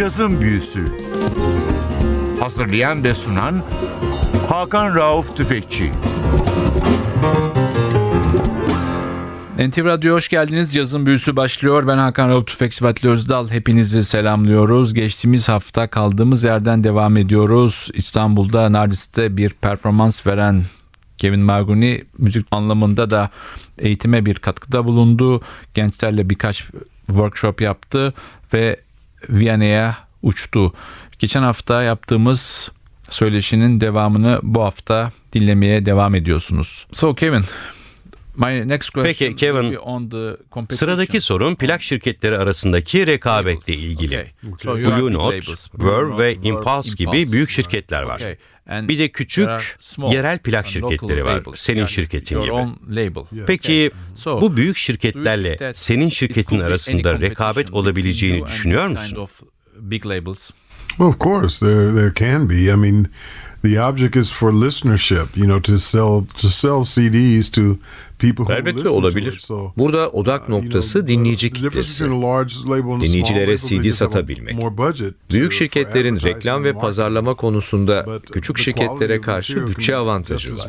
Cazın Büyüsü Hazırlayan ve sunan Hakan Rauf Tüfekçi NTV Radyo hoş geldiniz. Yazın büyüsü başlıyor. Ben Hakan Rauf Tüfekçi Vatli Özdal. Hepinizi selamlıyoruz. Geçtiğimiz hafta kaldığımız yerden devam ediyoruz. İstanbul'da Nardis'te bir performans veren Kevin Marguni müzik anlamında da eğitime bir katkıda bulundu. Gençlerle birkaç workshop yaptı ve Viyana'ya uçtu. Geçen hafta yaptığımız söyleşinin devamını bu hafta dinlemeye devam ediyorsunuz. So Kevin, my next question Peki, Kevin. Sıradaki sorun plak şirketleri arasındaki rekabetle ilgili. Okay. So you have Blue big Note. Verve ve Impulse gibi büyük şirketler var. Okay. And Bir de küçük there are small yerel plak şirketleri local var. labels. Senin Yani şirketin your gibi. Peki So, bu büyük Do you şirketlerle senin şirketin arasında rekabet competition between olabileceğini düşünüyor musun? Well, of course, there there can be. I mean, the object is for listenership. You know, to sell to sell CDs to people who Elbette listen to olabilir. it. So, Burada odak uh, noktası dinleyici kitlesi. Dinleyicilere CD satabilmek. Büyük şirketlerin reklam ve pazarlama konusunda küçük şirketlere karşı bütçe avantajı var.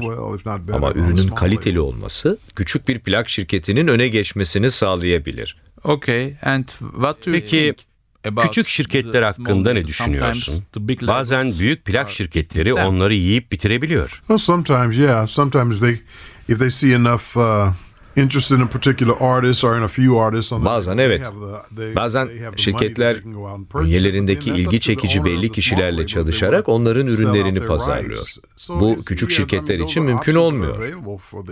Ama ürünün kaliteli olması küçük bir plak şirketinin öne geçmesini sağlayabilir. Okay. And what do you Peki, think Küçük şirketler hakkında ne düşünüyorsun? Bazen büyük plak şirketleri onları yiyip bitirebiliyor. Well, sometimes, yeah. Sometimes they, if they see enough uh, interest in a particular artist or in a few artists, on the Bazen they evet. have the- they- Bazen şirketler bünyelerindeki ilgi çekici belli kişilerle çalışarak onların to sell out ürünlerini their pazarlıyor. rights. So Bu küçük şirketler için mümkün olmuyor.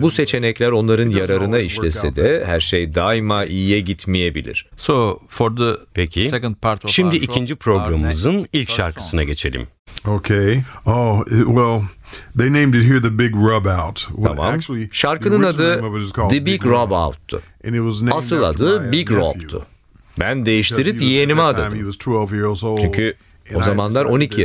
Bu seçenekler onların yararına işlese de her şey daima iyiye gitmeyebilir. So for the Peki, second part of şimdi our show, ikinci programımızın ilk şarkısına geçelim. Okay. Oh, well, they named it here the Big Rub Out. What Tamam. actually, the Şarkının original adı name of it is called The Big Rob Out'tu. And it was named Asıl after adı my Big nephew. Rob'tu. Ben Because he değiştirip was- yeğenime at that time he adadım. was 12 years old. Çünkü o And I zamanlar decided 12 that all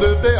Bubba,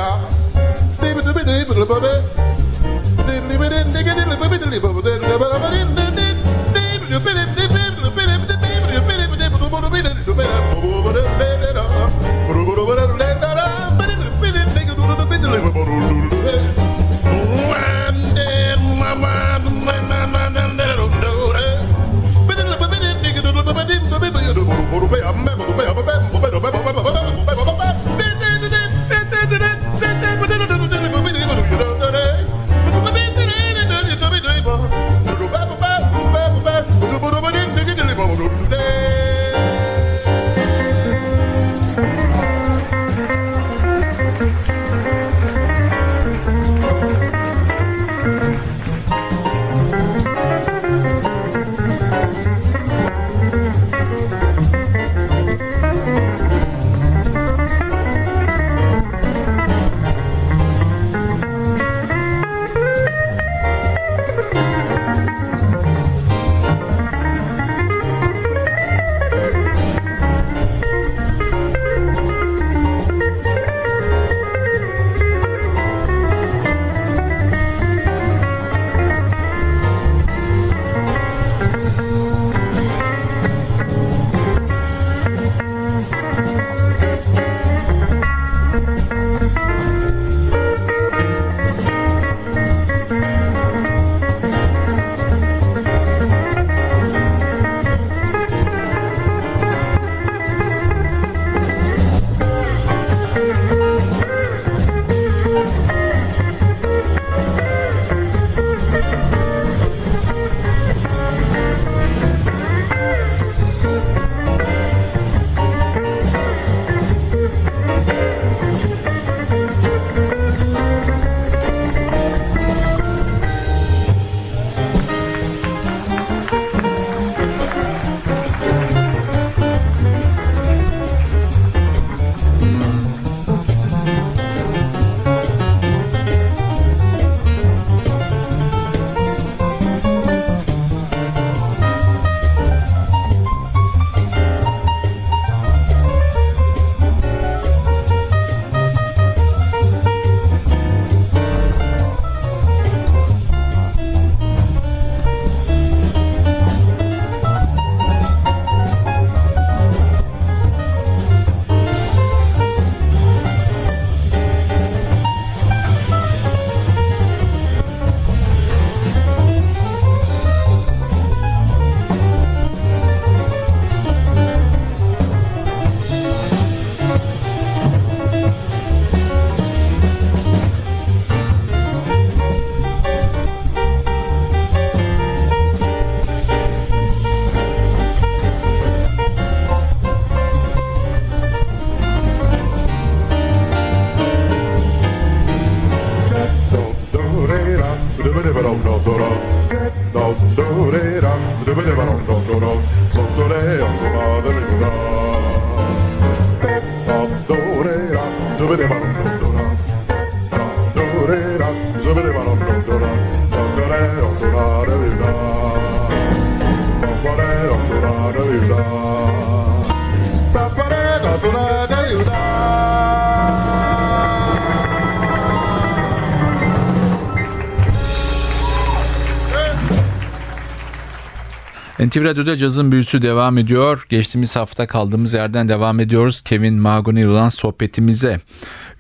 NTV Radyo'da cazın büyüsü devam ediyor. Geçtiğimiz hafta kaldığımız yerden devam ediyoruz. Kevin Mahogany ile olan sohbetimize.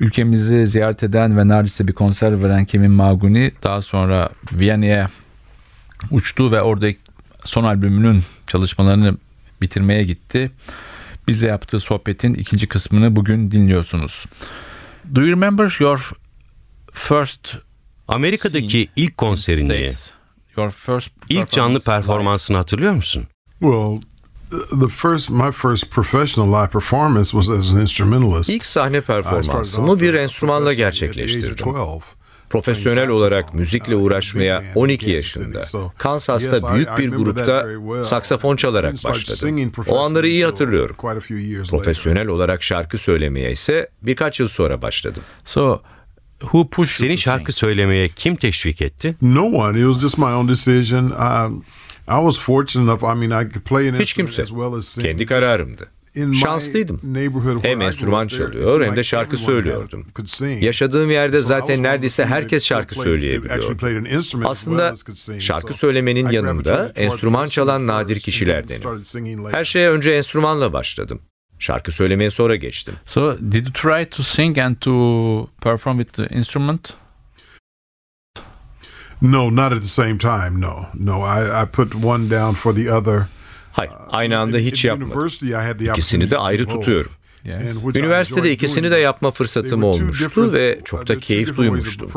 Ülkemizi ziyaret eden ve neredeyse bir konser veren Kevin Mahogany daha sonra Viyana'ya uçtu ve orada son albümünün çalışmalarını bitirmeye gitti. Bize yaptığı sohbetin ikinci kısmını bugün dinliyorsunuz. Do you remember your first Amerika'daki ilk konserini? Your first ilk canlı performansını hatırlıyor musun? Well, the first my first professional live performance was as an instrumentalist. İlk sahne performansımı bir enstrümanla gerçekleştirdim. 12. Profesyonel olarak müzikle uğraşmaya 12 yaşında Kansas'ta büyük bir grupta saksafon çalarak başladım. O anları iyi hatırlıyorum. Profesyonel olarak şarkı söylemeye ise birkaç yıl sonra başladım. So, who pushed Seni şarkı sing? söylemeye kim teşvik etti? No one. It was just my own decision. Um, I was fortunate enough. I mean, I could play an Hiç instrument kimse. as well as sing. Kendi kararımdı. Şanslıydım. Hem I enstrüman çalıyor hem de şarkı söylüyordum. Yaşadığım yerde I zaten neredeyse herkes şarkı well Aslında şarkı söylemenin I yanında enstrüman çalan nadir kişilerdenim. Her şeye önce enstrümanla başladım. Şarkı söylemeye sonra geçtim. So, did you try to sing and to perform with the instrument? No, not at the same time. No, no. I, I put one down for the other. Hayır, aynı anda At- hiç yapmadım. İkisini de ayrı tutuyorum. Yes. Üniversitede ikisini de yapma fırsatım olmuştu ve çok uh, da two keyif duymuştum.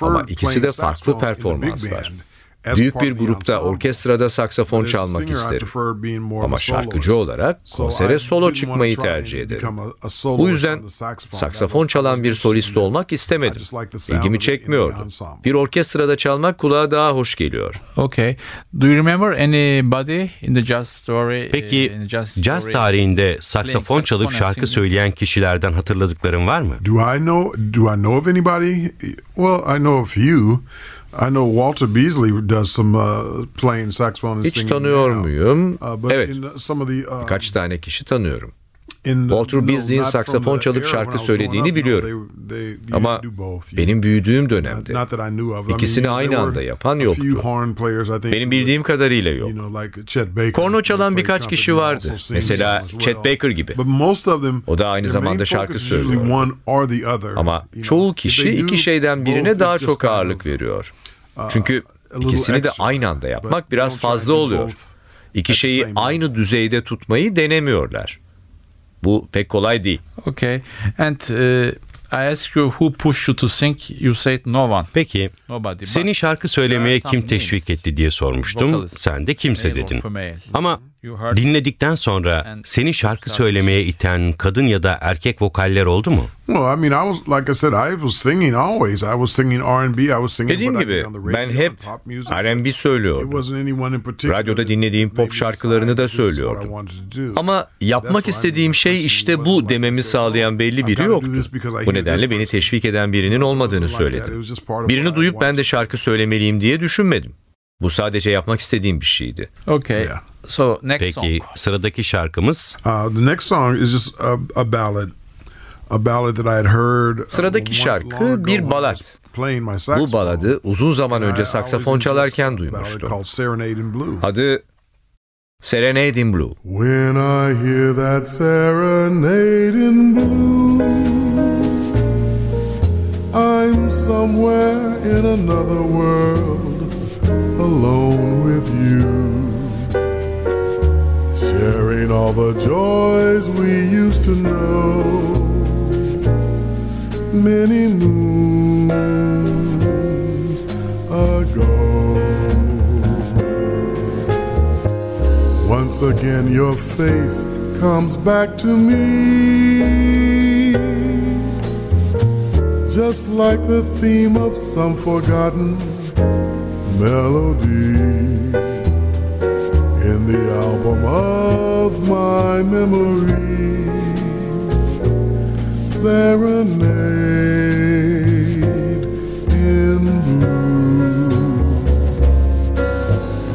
Ama ikisi de farklı performanslar. Büyük bir of grupta orkestrada saksafon çalmak isterim. of Ama şarkıcı olarak konsere solo çıkmayı tercih ederim. Bu yüzden saksafon çalan bir solist olmak istemedim. İlgimi of çekmiyordu. Bir orkestrada çalmak kulağa daha hoş geliyor. Okay. Do you remember anybody in the jazz story? Peki uh, in the jazz caz tarihinde saksafon çalıp şarkı söyleyen kişilerden hatırladıkların var mı? Do I know? Do I know of anybody? Well, I know a few. I know Walter Beasley does some uh, playing saxophone and Hiç singing tanıyor now. muyum? Uh, but Evet. in some of the uh, Kaç tane kişi tanıyorum. Walter Beasley'in saksafon çalıp şarkı söylediğini biliyorum. Ama benim büyüdüğüm dönemde İkisini aynı anda yapan yoktu. benim bildiğim kadarıyla yok. Korno çalan birkaç kişi vardı. Mesela Chet. Baker gibi. O da aynı zamanda şarkı focus is usually söylüyordu. one or the other, Ama çoğu kişi iki şeyden birine daha çok ağırlık veriyor. uh, Çünkü ikisini de aynı anda yapmak biraz fazla oluyor. İki şeyi aynı düzeyde tutmayı denemiyorlar. Bu pek kolay değil. Okay. And uh, I ask you who pushed you to sing. You said no one. Peki Nobody. Seni şarkı söylemeye kim teşvik etti diye sormuştum. Sen de kimse dedin. Ama dinledikten sonra seni şarkı söylemeye iten kadın ya da erkek vokaller oldu mu? Well, I mean, I was like I said, I was singing always. I was singing R&B. I was singing. Dediğim gibi ben hep. R&B söylüyordum. Radyoda dinlediğim pop şarkılarını da söylüyordum. Ama yapmak istediğim şey işte bu dememi said, sağlayan belli "Oh, biri yoktu. Bu nedenle beni person." teşvik eden birinin olmadığını söyledim. Birini duyup ben de şarkı söylemeliyim diye düşünmedim. Bu sadece yapmak istediğim bir şeydi. Okay. Yeah. So next Peki song. sıradaki şarkımız Uh, the next song is just a, a ballad, a ballad that I had heard. uh, Sıradaki şarkı bir my Bu baladı uzun zaman önce saksafon çalarken duymuştum. Adı Serenade in Blue. When I hear that serenade in blue, I'm somewhere in another world, alone with you, sharing all the joys we used to know. Many moons ago. Once again, your face comes back to me. just like the theme of some forgotten melody in the album of my memory. Serenade in blue.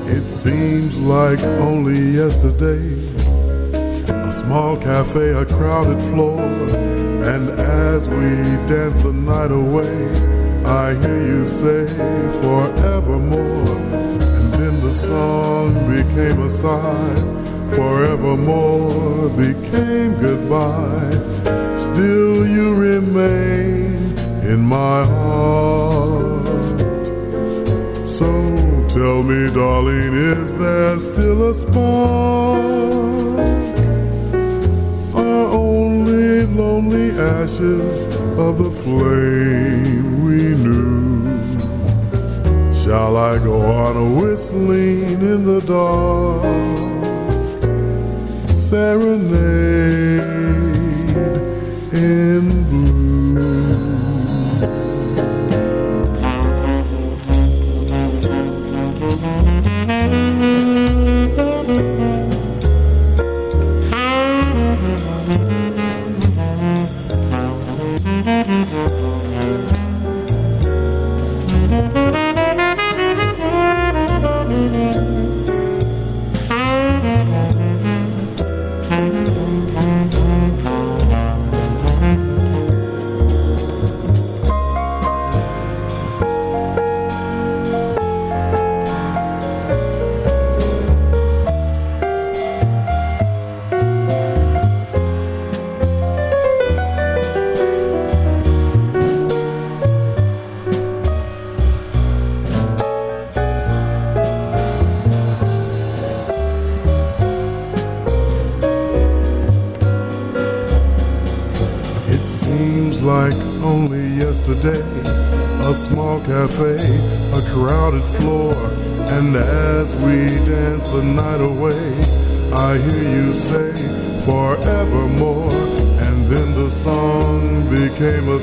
It seems like only yesterday a small cafe, a crowded floor, and as we dance the night away, I hear you say forevermore. And then the song became a sigh, forevermore became goodbye. Still you remain in my heart. So tell me, darling, is there still a spark? Are only lonely ashes of the flame we knew? Shall I go on a whistling in the dark? Serenade in blue.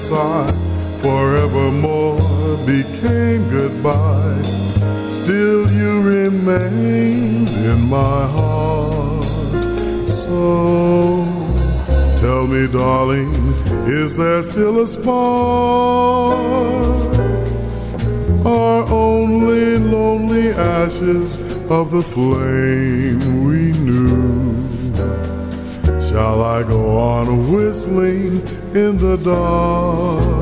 Sigh, forevermore became goodbye. Still you remained in my heart, so Tell me, darling, is there still a spark? Are only lonely ashes of the flame we knew? Shall I go on whistling in the dark?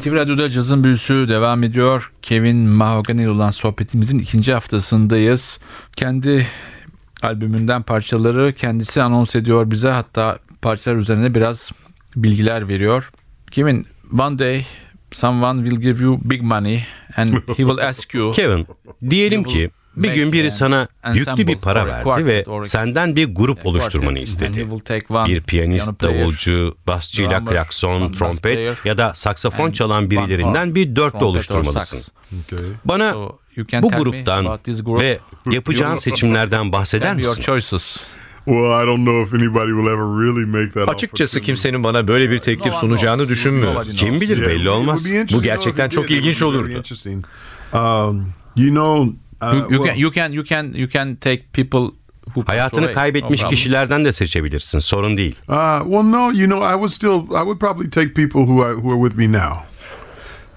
NTV Radyo'da cazın büyüsü devam ediyor. Kevin Mahogany ile olan sohbetimizin ikinci haftasındayız. Kendi albümünden parçaları kendisi anons ediyor bize. Hatta parçalar üzerine biraz bilgiler veriyor. Kevin, one day someone will give you big money and he will ask you Kevin, diyelim ki bir gün biri sana yüklü bir para verdi ve senden bir grup oluşturmanı istedi. Bir piyanist, davulcu, basçıyla klakson, trompet ya da saksafon çalan birilerinden bir dörtlü oluşturmalısın. Bana bu gruptan ve yapacağın seçimlerden bahseder misin? Açıkçası kimsenin bana böyle bir teklif sunacağını düşünmüyorum. Kim bilir belli olmaz. Bu gerçekten çok ilginç olurdu. Um, you know, uh, You, you well, can you can you can you can take people Hayatını kaybetmiş kişilerden de seçebilirsin. Sorun değil. Uh, well, no, you know, I would still, I would probably take people who I, who are with me now,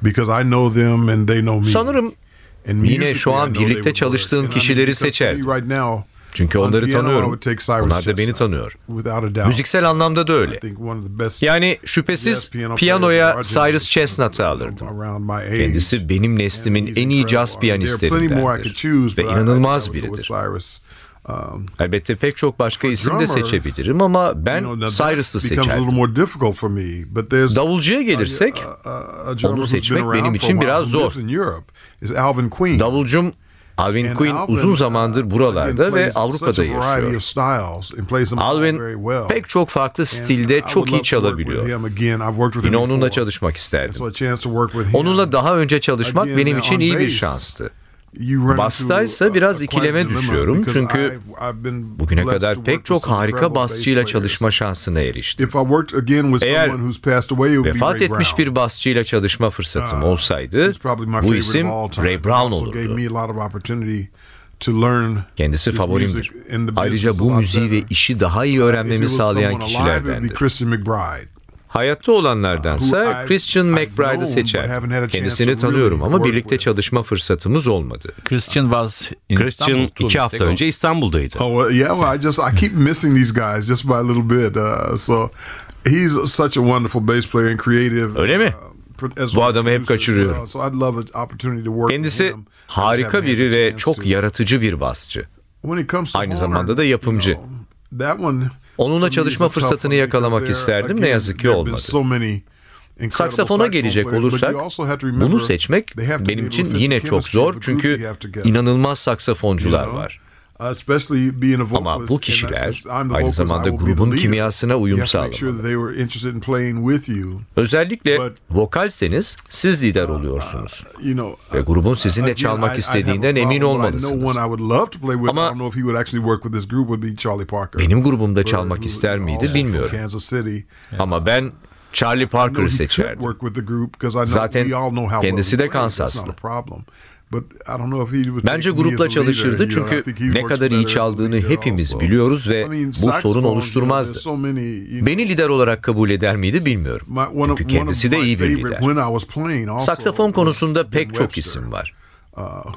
because I know them and they know me. Sanırım yine şu an birlikte çalıştığım kişileri because Çünkü on onları tanıyorum. Onlar da beni tanıyor. Müziksel anlamda da öyle. Yani şüphesiz piyanoya Cyrus Chestnut'ı alırdım. Kendisi benim neslimin en iyi caz piyanistlerindendir ve inanılmaz biridir. Um, Elbette pek çok başka isim de seçebilirim ama ben Cyrus'ı seçerdim. Davulcuya gelirsek who's seçmek benim için biraz zor. davulcum Alvin Quinn uzun zamandır buralarda ve Avrupa'da yaşıyor. Alvin pek çok farklı stilde çok iyi çalabiliyor. Yine onunla çalışmak isterdim. Onunla daha önce çalışmak benim için iyi bir şanstı. Basta ise biraz ikileme düşüyorum çünkü bugüne kadar pek çok harika basçıyla çalışma şansına eriştim. Eğer vefat etmiş bir basçıyla çalışma fırsatım olsaydı bu isim Ray Brown olurdu. Kendisi favorimdir. Ayrıca bu müziği ve işi daha iyi öğrenmemi sağlayan kişilerdendir. Hayatta olanlardansa Christian McBride'ı seçer. Kendisini tanıyorum ama birlikte çalışma fırsatımız olmadı. Christian was in Christian iki hafta önce İstanbul'daydı. Oh yeah, well, I just I keep missing these guys just by a little bit. Uh, so he's such a wonderful bass player and creative. Öyle mi? Uh, Bu adamı hep kaçırıyorum. Kendisi harika biri ve çok yaratıcı bir basçı. Aynı zamanda da yapımcı. Onunla çalışma fırsatını yakalamak isterdim ne yazık ki olmadı. Saksafona gelecek olursak bunu seçmek benim için yine çok zor çünkü inanılmaz saksafoncular var. Ama bu kişiler aynı zamanda grubun kimyasına uyum sağlamalı. Özellikle vokalseniz siz lider oluyorsunuz. Ve grubun sizinle çalmak istediğinden emin olmalısınız. Ama benim grubumda çalmak ister miydi bilmiyorum. Ama ben Charlie Parker'ı seçerdim. Zaten kendisi de Kansaslı. Bence grupla çalışırdı çünkü ne kadar iyi çaldığını hepimiz biliyoruz ve bu sorun oluşturmazdı. Beni lider olarak kabul eder miydi bilmiyorum. Çünkü kendisi de iyi bir lider. Saksafon konusunda pek çok isim var. Uh,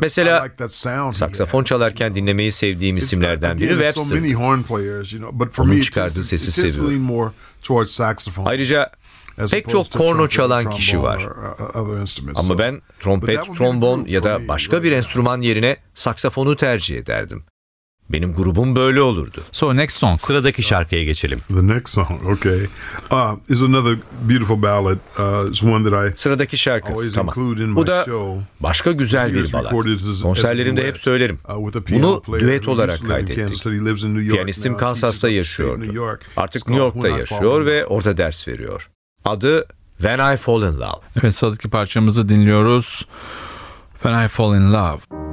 Mesela saksafon çalarken dinlemeyi sevdiğim isimlerden biri Webster. Onun çıkardığı sesi seviyorum. Ayrıca Pek çok korno çalan kişi var. Ama ben trompet, trombon ya da başka bir enstrüman yerine saksafonu tercih ederdim. Benim grubum böyle olurdu. So next song. Sıradaki şarkıya geçelim. The next song, okay, uh, is another beautiful ballad. Uh, it's one that I Sıradaki şarkı. Tamam. Bu da başka güzel bir balad. Konserlerimde hep söylerim. Uh, Bunu düet olarak kaydettik. Piyanistim Kansas'ta yaşıyordu. Artık New York'ta yaşıyor ve orada ders veriyor. Adı When I Fall in Love. Evet sıradaki parçamızı dinliyoruz. When I Fall in Love.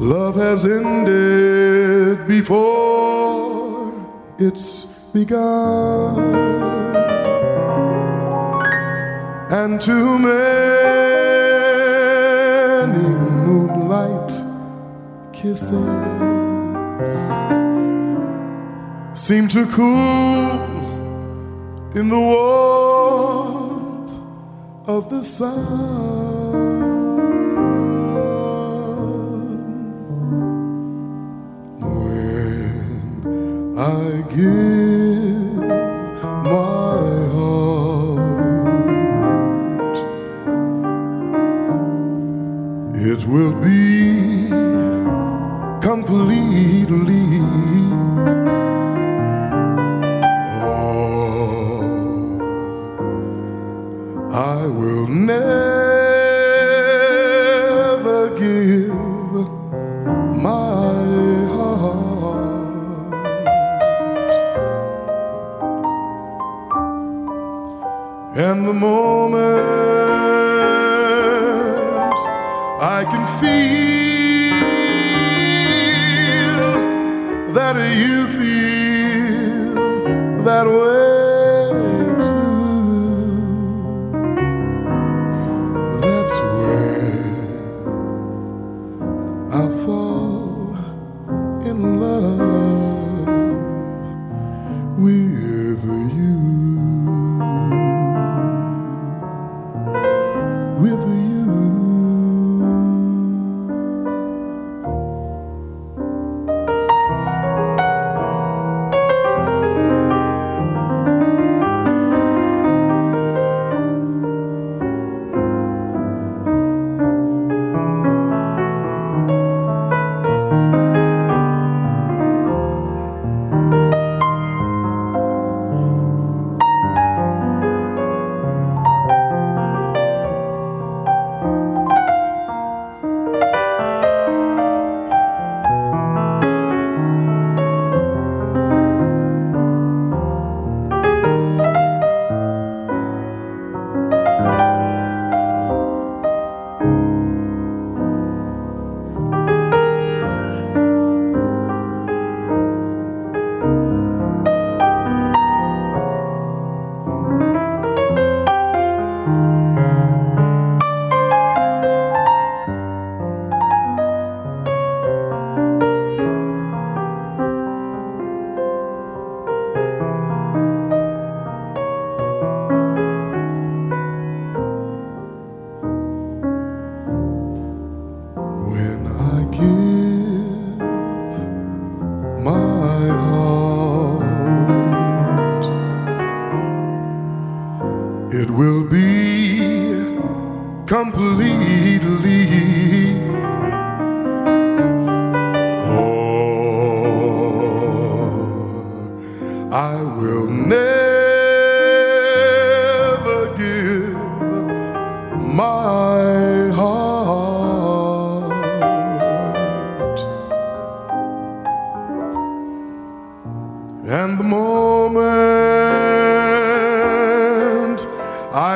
Love has ended before it's begun, and too many moonlight kisses seem to cool in the warmth of the sun. Give the moment I can feel that you feel that way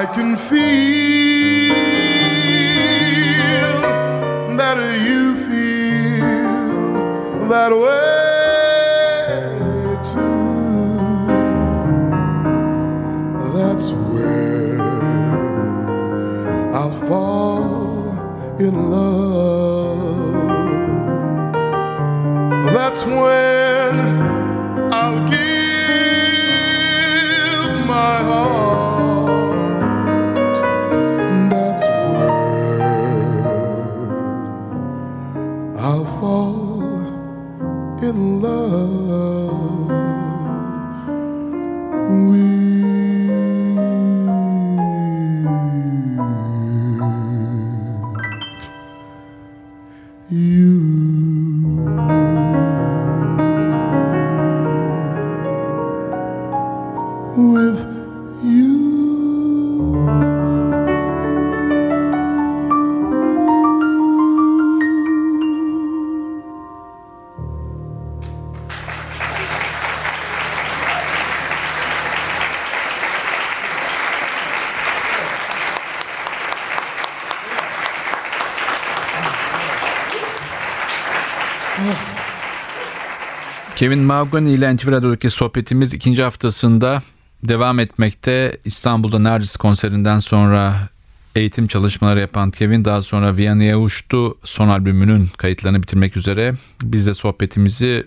I can feel that you feel that way too. That's where I'll fall in love. That's when Kevin Mahogany ile NTV Radyo'daki sohbetimiz ikinci haftasında devam etmekte. İstanbul'da Nardis konserinden sonra eğitim çalışmaları yapan Kevin daha sonra Viyana'ya uçtu. Son albümünün kayıtlarını bitirmek üzere. Biz de sohbetimizi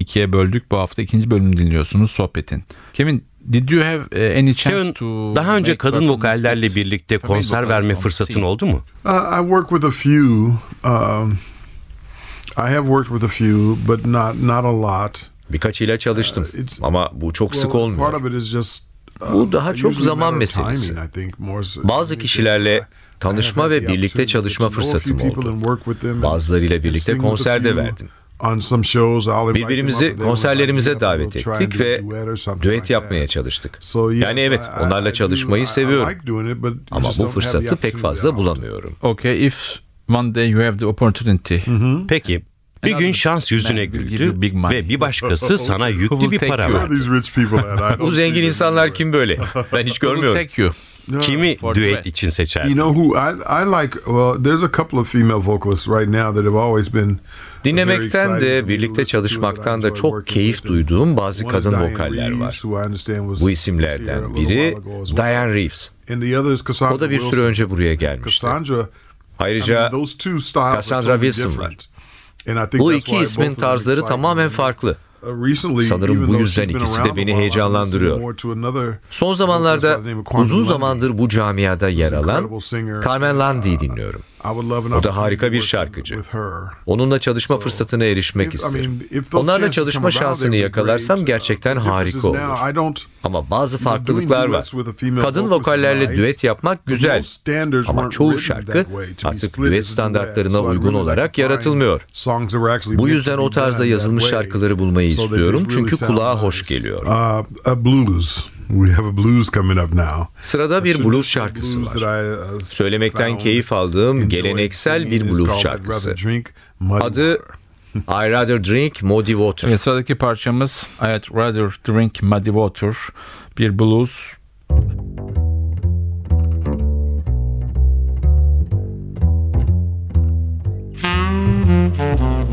ikiye böldük. Bu hafta ikinci bölümünü dinliyorsunuz sohbetin. Kevin, did you have eh, any chance Kevin, to daha önce make kadın vokallerle birlikte konser verme fırsatın oldu mu? Uh, I work with a few. Um, I have worked with a few, but not not a lot. Birkaçıyla çalıştım it's- ama bu çok sık Well, Part olmuyor. of it is just. uh, Bu daha çok zaman meselesi. Bazı kişilerle tanışma ve birlikte çalışma fırsatım oldu. Bazılarıyla birlikte konser de verdim. Birbirimizi konserlerimize davet ettik ve düet yapmaya çalıştık. Yani evet onlarla çalışmayı seviyorum. Ama bu fırsatı pek fazla bulamıyorum. Okay, if one day you have the opportunity, Peki Bir gün şans yüzüne güldü ve bir başkası sana yüklü bir para verdi. Bu zengin insanlar kim böyle? Ben hiç görmüyorum. Kimi düet için seçerdin? You know who I I like? Well, there's a couple of female vocalists right now that have always been Dinlemekten de birlikte çalışmaktan da çok keyif duyduğum bazı kadın vokaller var. Bu isimlerden biri Diane Reeves. O da bir süre önce buraya gelmişti. Ayrıca Cassandra Wilson var. Bu iki ismin tarzları tamamen farklı. Sanırım bu yüzden ikisi de beni heyecanlandırıyor. Son zamanlarda uzun zamandır bu camiada yer alan Carmen Landy'yi dinliyorum. O da harika bir şarkıcı. Onunla çalışma fırsatına erişmek isterim. Onlarla çalışma şansını yakalarsam gerçekten harika olur. Ama bazı farklılıklar var. Kadın vokallerle düet yapmak güzel. Ama çoğu şarkı artık düet standartlarına uygun olarak yaratılmıyor. Bu yüzden o tarzda yazılmış şarkıları bulmayı istiyorum çünkü kulağa hoş geliyor. We have a blues coming up now. Sırada bir blues şarkısı var. Uh, Söylemekten keyif aldığım geleneksel bir blues şarkısı. Adı I Rather Drink Muddy Water. Evet, sıradaki parçamız I'd Rather Drink Muddy Water. Bir blues. before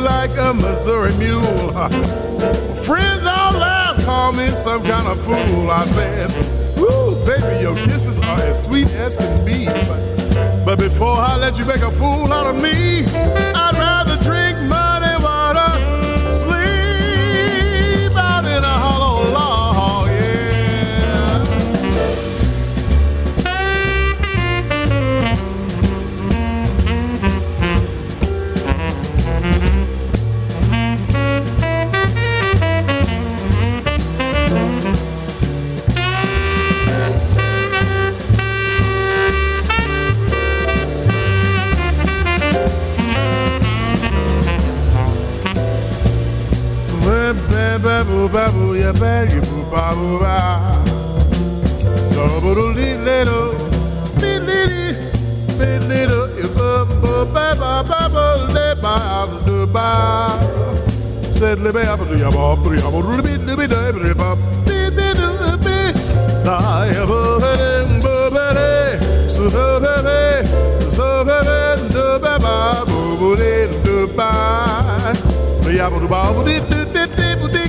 like a Missouri mule? Friends all laugh, call me some kind of fool. I said, Woo, baby, your kisses are as sweet as can be. But, but before I let you make a fool out of me, I'd babu babu ya babu babu ba. So buru li little, li little, li little, ya babu babu babu le babu do ba. Said le babu do ya babu ya babu li li li li li babu li li li li. Sa ya babu babu babu so babu so babu do ba babu li do ba. Ya babu babu li do do do.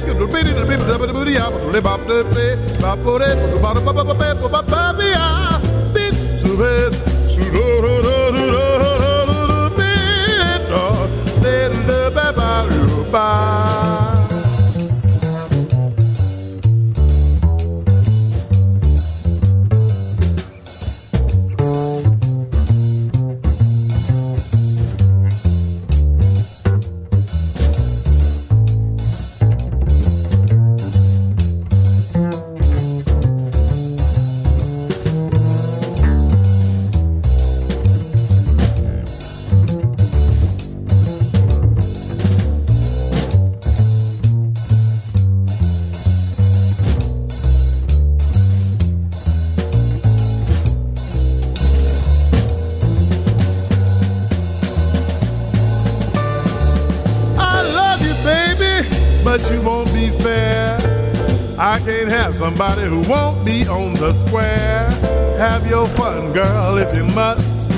Souvenir, souvenir. Square. Have your fun, girl, if you must.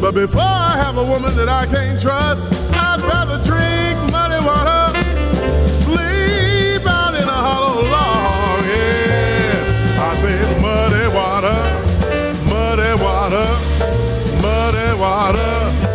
But before I have a woman that I can't trust, I'd rather drink muddy water, sleep out in a hollow log. Yes, I said muddy water, muddy water, muddy water.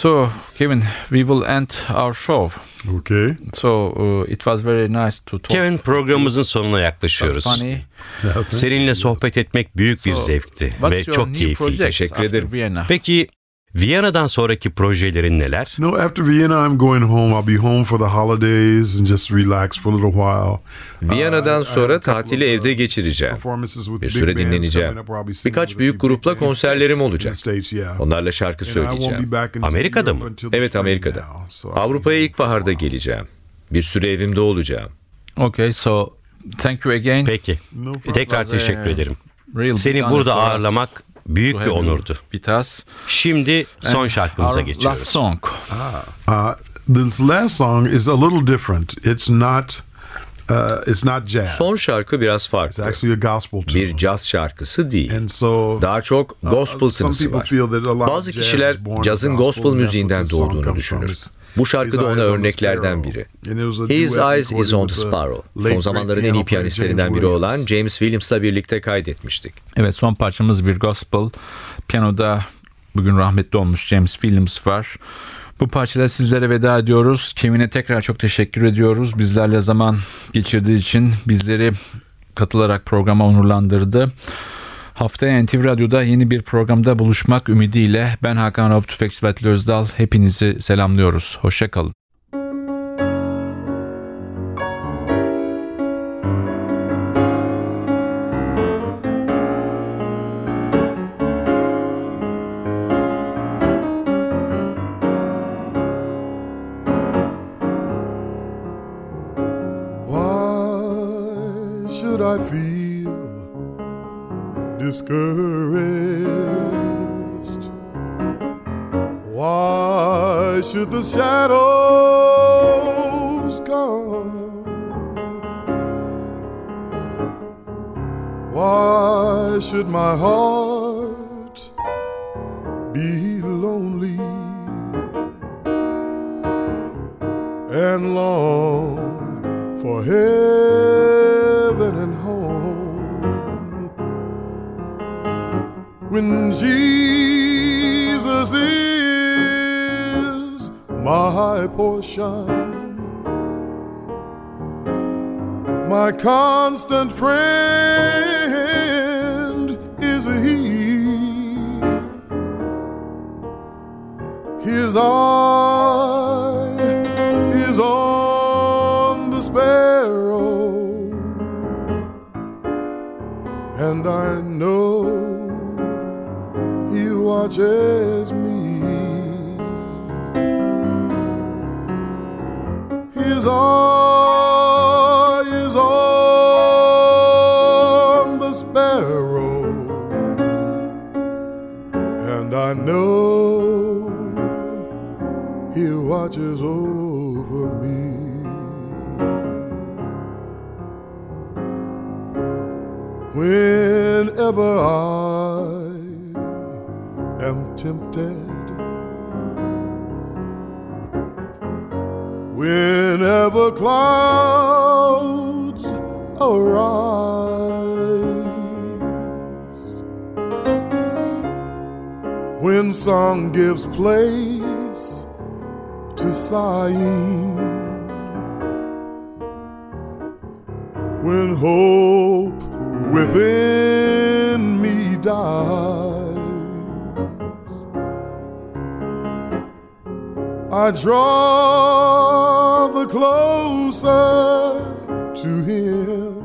So, Kevin, we will end our show. Okay. So, uh, it was very nice to talk. Kevin programımızın sonuna yaklaşıyoruz. funny. Seninle sohbet etmek büyük bir So, zevkti what's ve çok projects Teşekkür ederim. Peki Viyana'dan sonraki projelerin neler? No, after Vienna, I'm going home. I'll be home for the holidays and just relax for a little while. Viyana'dan Uh, sonra tatili of, evde uh, geçireceğim. Bir süre dinleneceğim. Birkaç büyük grupla konserlerim olacak. Onlarla şarkı söyleyeceğim. Amerika'da mı? Evet Amerika'da. Avrupa'ya here ilk for a baharda while. geleceğim. Bir süre evimde olacağım. Okay, so thank you again. Peki. Tekrar teşekkür ederim. Seni burada ağırlamak büyük bir onurdu. Us. Şimdi son şarkımıza our geçiyoruz. Last song. Uh, this last song is a little different. It's not. Uh, it's not jazz. Son şarkı biraz It's farklı. actually a gospel tune. Bir caz şarkısı değil. and so Daha çok gospel uh, tınısı var. Bazı kişiler cazın gospel müziğinden doğduğunu düşünür. Bu şarkı da ona örneklerden biri. His Eyes is on the the Sparrow. Son zamanların en iyi piyanistlerinden biri olan. James Williams'la birlikte kaydetmiştik. Evet son parçamız bir gospel. Piyanoda bugün rahmetli olmuş James Williams var. Bu parçada sizlere veda ediyoruz. Kevin'e tekrar çok teşekkür ediyoruz. Bizlerle zaman geçirdiği için bizleri katılarak programa onurlandırdı. Haftaya NTV Radyo'da yeni bir programda buluşmak ümidiyle ben Hakan Rauf Tüfekçi Vatli Özdal hepinizi selamlıyoruz. Hoşçakalın. I feel discouraged? Why should the shadows come? Why should my heart constant friend is He. His eye is on the sparrow, and I know He watches me. His eye watches over me. Whenever I am tempted, whenever clouds arise, when song gives place when hope within me dies. I draw the closer to Him.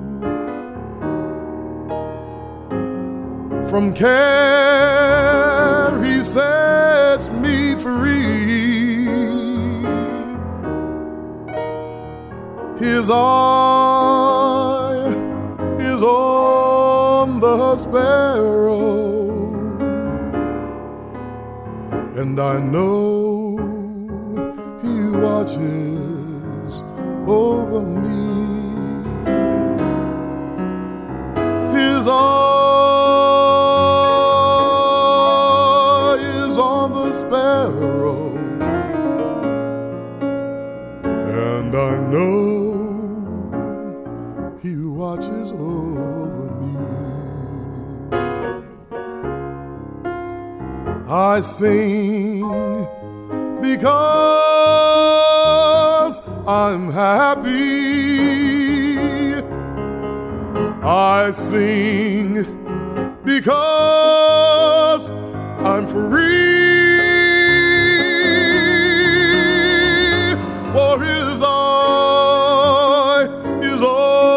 From care He sets me free. His eye is on the sparrow, and I know He watches over me. His eye I sing because I'm happy. I sing because I'm free. For his eye is on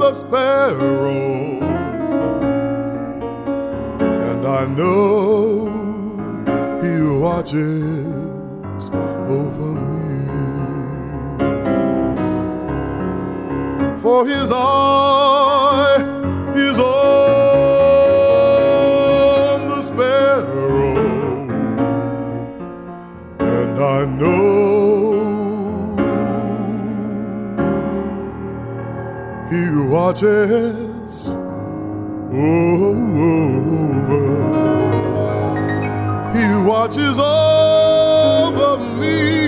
the sparrow, I know he watches over me. For his eye is on the sparrow, and I know he watches over. He watches over me.